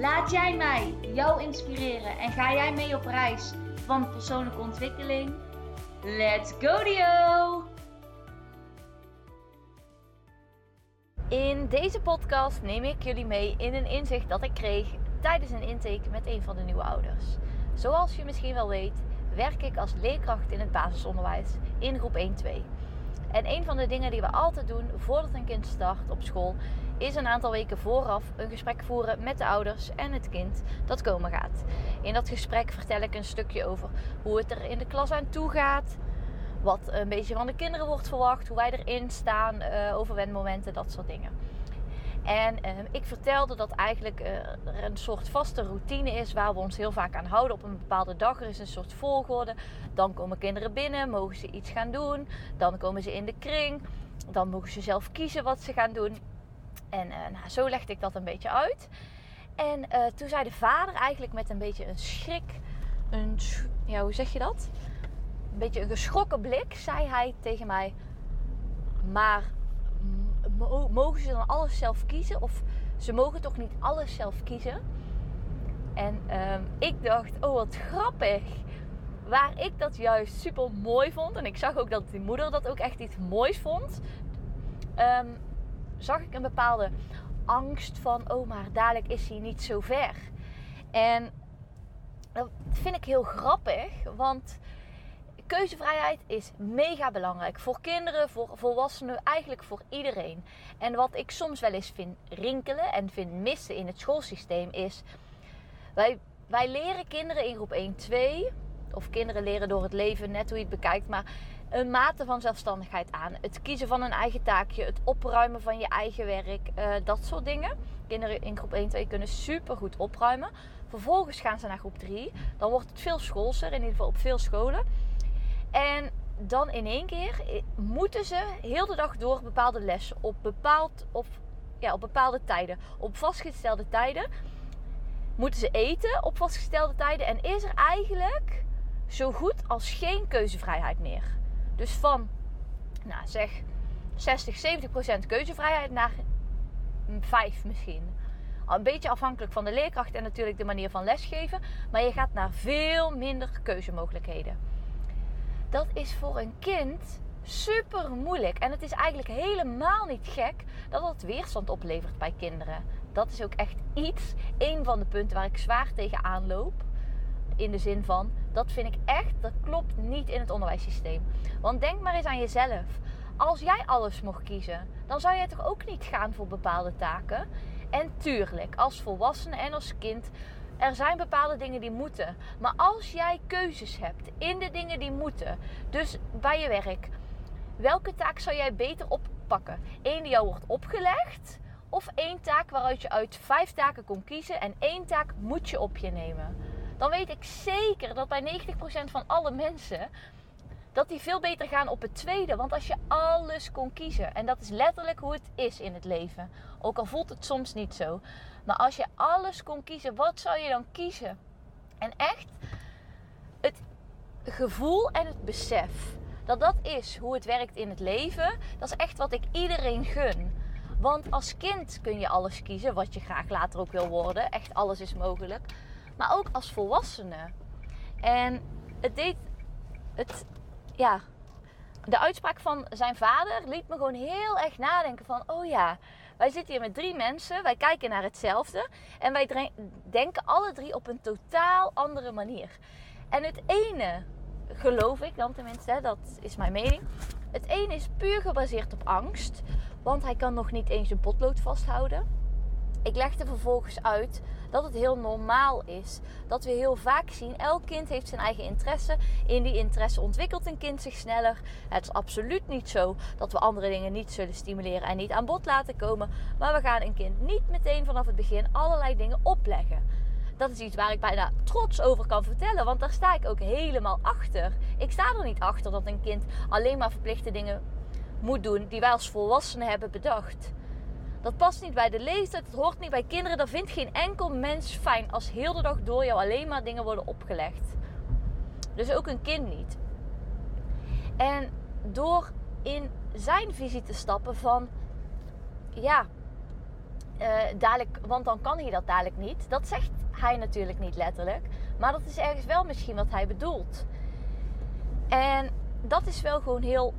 Laat jij mij jou inspireren en ga jij mee op reis van persoonlijke ontwikkeling? Let's go Dio! In deze podcast neem ik jullie mee in een inzicht dat ik kreeg tijdens een intake met een van de nieuwe ouders. Zoals je misschien wel weet, werk ik als leerkracht in het basisonderwijs in groep 1-2. En een van de dingen die we altijd doen voordat een kind start op school, is een aantal weken vooraf een gesprek voeren met de ouders en het kind dat komen gaat. In dat gesprek vertel ik een stukje over hoe het er in de klas aan toe gaat. Wat een beetje van de kinderen wordt verwacht, hoe wij erin staan, uh, overwendmomenten, dat soort dingen. En uh, ik vertelde dat eigenlijk uh, er een soort vaste routine is waar we ons heel vaak aan houden op een bepaalde dag. Er is een soort volgorde. Dan komen kinderen binnen, mogen ze iets gaan doen. Dan komen ze in de kring. Dan mogen ze zelf kiezen wat ze gaan doen. En uh, nou, zo legde ik dat een beetje uit. En toen zei de vader eigenlijk met een beetje een schrik, een, ja, hoe zeg je dat? Een beetje een geschrokken blik, zei hij tegen mij: Maar mogen ze dan alles zelf kiezen? Of ze mogen toch niet alles zelf kiezen? En um, ik dacht, oh wat grappig. Waar ik dat juist super mooi vond. En ik zag ook dat die moeder dat ook echt iets moois vond. Um, zag ik een bepaalde angst van, oh maar dadelijk is hij niet zo ver. En dat vind ik heel grappig. Want keuzevrijheid is mega belangrijk. Voor kinderen, voor volwassenen, eigenlijk voor iedereen. En wat ik soms wel eens vind rinkelen en vind missen in het schoolsysteem is... Wij, wij leren kinderen in groep 1, 2... Of kinderen leren door het leven, net hoe je het bekijkt. Maar een mate van zelfstandigheid aan. Het kiezen van een eigen taakje. Het opruimen van je eigen werk. Uh, dat soort dingen. Kinderen in groep 1, 2 kunnen super goed opruimen. Vervolgens gaan ze naar groep 3. Dan wordt het veel schoolser. In ieder geval op veel scholen. En dan in één keer eh, moeten ze heel de dag door bepaalde lessen op, bepaald, of, ja, op bepaalde tijden, op vastgestelde tijden. Moeten ze eten op vastgestelde tijden en is er eigenlijk zo goed als geen keuzevrijheid meer. Dus van, nou zeg, 60, 70 procent keuzevrijheid naar 5 misschien. Een beetje afhankelijk van de leerkracht en natuurlijk de manier van lesgeven. Maar je gaat naar veel minder keuzemogelijkheden dat is voor een kind super moeilijk. En het is eigenlijk helemaal niet gek dat dat weerstand oplevert bij kinderen. Dat is ook echt iets, een van de punten waar ik zwaar tegen aanloop. In de zin van, dat vind ik echt, dat klopt niet in het onderwijssysteem. Want denk maar eens aan jezelf. Als jij alles mocht kiezen, dan zou jij toch ook niet gaan voor bepaalde taken? En tuurlijk, als volwassene en als kind er zijn bepaalde dingen die moeten. Maar als jij keuzes hebt in de dingen die moeten, dus bij je werk, welke taak zou jij beter oppakken? Eén die jou wordt opgelegd, of één taak waaruit je uit vijf taken kon kiezen en één taak moet je op je nemen? Dan weet ik zeker dat bij 90% van alle mensen dat die veel beter gaan op het tweede. Want als je alles kon kiezen, en dat is letterlijk hoe het is in het leven, ook al voelt het soms niet zo, maar als je alles kon kiezen, wat zou je dan kiezen? En echt het gevoel en het besef dat dat is hoe het werkt in het leven, dat is echt wat ik iedereen gun. Want als kind kun je alles kiezen wat je graag later ook wil worden. Echt alles is mogelijk. Maar ook als volwassene. En het deed. Het ja, de uitspraak van zijn vader liet me gewoon heel erg nadenken van, oh ja, wij zitten hier met drie mensen, wij kijken naar hetzelfde en wij denken alle drie op een totaal andere manier. En het ene, geloof ik dan tenminste, dat is mijn mening, het ene is puur gebaseerd op angst, want hij kan nog niet eens een potlood vasthouden. Ik legde vervolgens uit dat het heel normaal is. Dat we heel vaak zien, elk kind heeft zijn eigen interesse. In die interesse ontwikkelt een kind zich sneller. Het is absoluut niet zo dat we andere dingen niet zullen stimuleren en niet aan bod laten komen. Maar we gaan een kind niet meteen vanaf het begin allerlei dingen opleggen. dat is iets waar ik bijna trots over kan vertellen. Want daar sta ik ook helemaal achter. Ik sta er niet achter dat een kind alleen maar verplichte dingen moet doen die wij als volwassenen hebben bedacht. Dat past niet bij de leeftijd, het hoort niet bij kinderen. Dat vindt geen enkel mens fijn als heel de dag door jou alleen maar dingen worden opgelegd. Dus ook een kind niet. En door in zijn visie te stappen van ja, uh, dadelijk, want dan kan hij dat dadelijk niet. Dat zegt hij natuurlijk niet letterlijk, maar dat is ergens wel misschien wat hij bedoelt. En dat is wel gewoon heel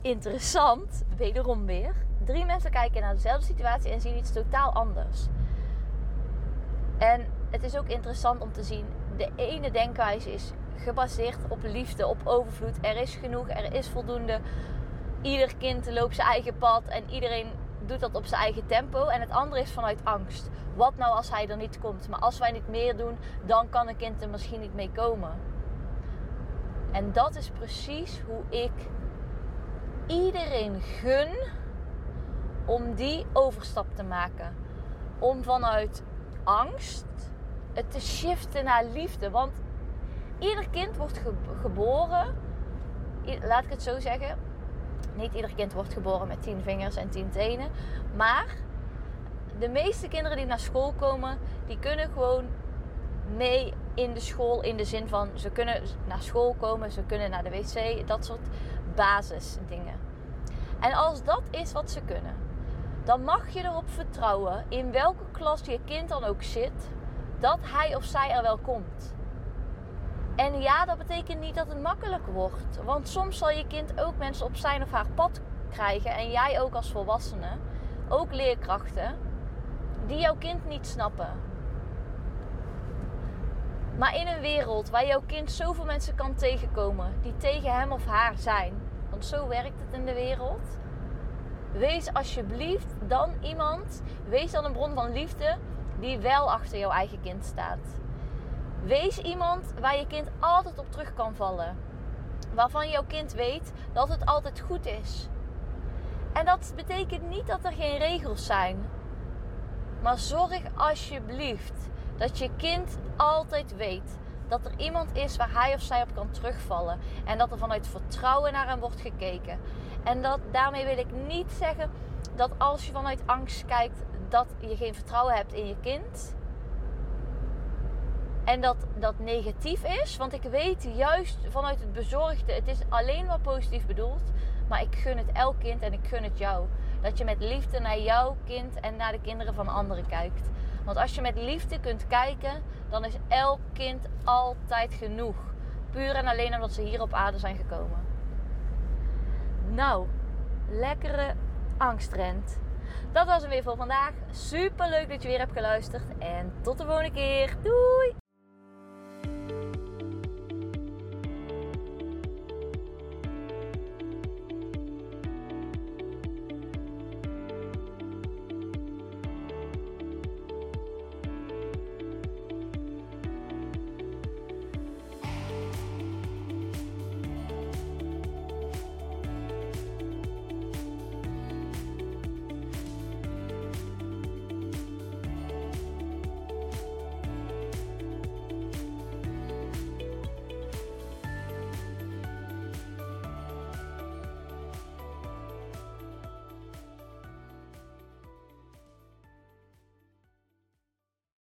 interessant, wederom weer. Drie mensen kijken naar dezelfde situatie en zien iets totaal anders. En het is ook interessant om te zien, de ene denkwijze is gebaseerd op liefde, op overvloed. Er is genoeg, er is voldoende. Ieder kind loopt zijn eigen pad en iedereen doet dat op zijn eigen tempo. En het andere is vanuit angst. Wat nou als hij er niet komt? Maar als wij niet meer doen, dan kan een kind er misschien niet mee komen. En dat is precies hoe ik iedereen gun om die overstap te maken. Om vanuit angst het te shiften naar liefde. Want ieder kind wordt geboren, laat ik het zo zeggen. Niet ieder kind wordt geboren met tien vingers en tien tenen. Maar de meeste kinderen die naar school komen, die kunnen gewoon mee in de school. In de zin van ze kunnen naar school komen, ze kunnen naar de wc, dat soort basisdingen. En als dat is wat ze kunnen, dan mag je erop vertrouwen, in welke klas je kind dan ook zit, dat hij of zij er wel komt. En ja, dat betekent niet dat het makkelijk wordt. Want soms zal je kind ook mensen op zijn of haar pad krijgen. En jij ook als volwassene. Ook leerkrachten. Die jouw kind niet snappen. Maar in een wereld waar jouw kind zoveel mensen kan tegenkomen. Die tegen hem of haar zijn. Want zo werkt het in de wereld. Wees alsjeblieft dan iemand. Wees dan een bron van liefde. Die wel achter jouw eigen kind staat. Wees iemand waar je kind altijd op terug kan vallen. Waarvan jouw kind weet dat het altijd goed is. En dat betekent niet dat er geen regels zijn. Maar zorg alsjeblieft dat je kind altijd weet dat er iemand is waar hij of zij op kan terugvallen. En dat er vanuit vertrouwen naar hem wordt gekeken. En dat, daarmee wil ik niet zeggen dat als je vanuit angst kijkt, dat je geen vertrouwen hebt in je kind. En dat dat negatief is. Want ik weet juist vanuit het bezorgde, het is alleen maar positief bedoeld. Maar ik gun het elk kind en ik gun het jou. Dat je met liefde naar jouw kind en naar de kinderen van anderen kijkt. Want als je met liefde kunt kijken, dan is elk kind altijd genoeg. Puur en alleen omdat ze hier op aarde zijn gekomen. Nou, lekkere angstrend. Dat was hem weer voor vandaag. Super leuk dat je weer hebt geluisterd. En tot de volgende keer. Doei!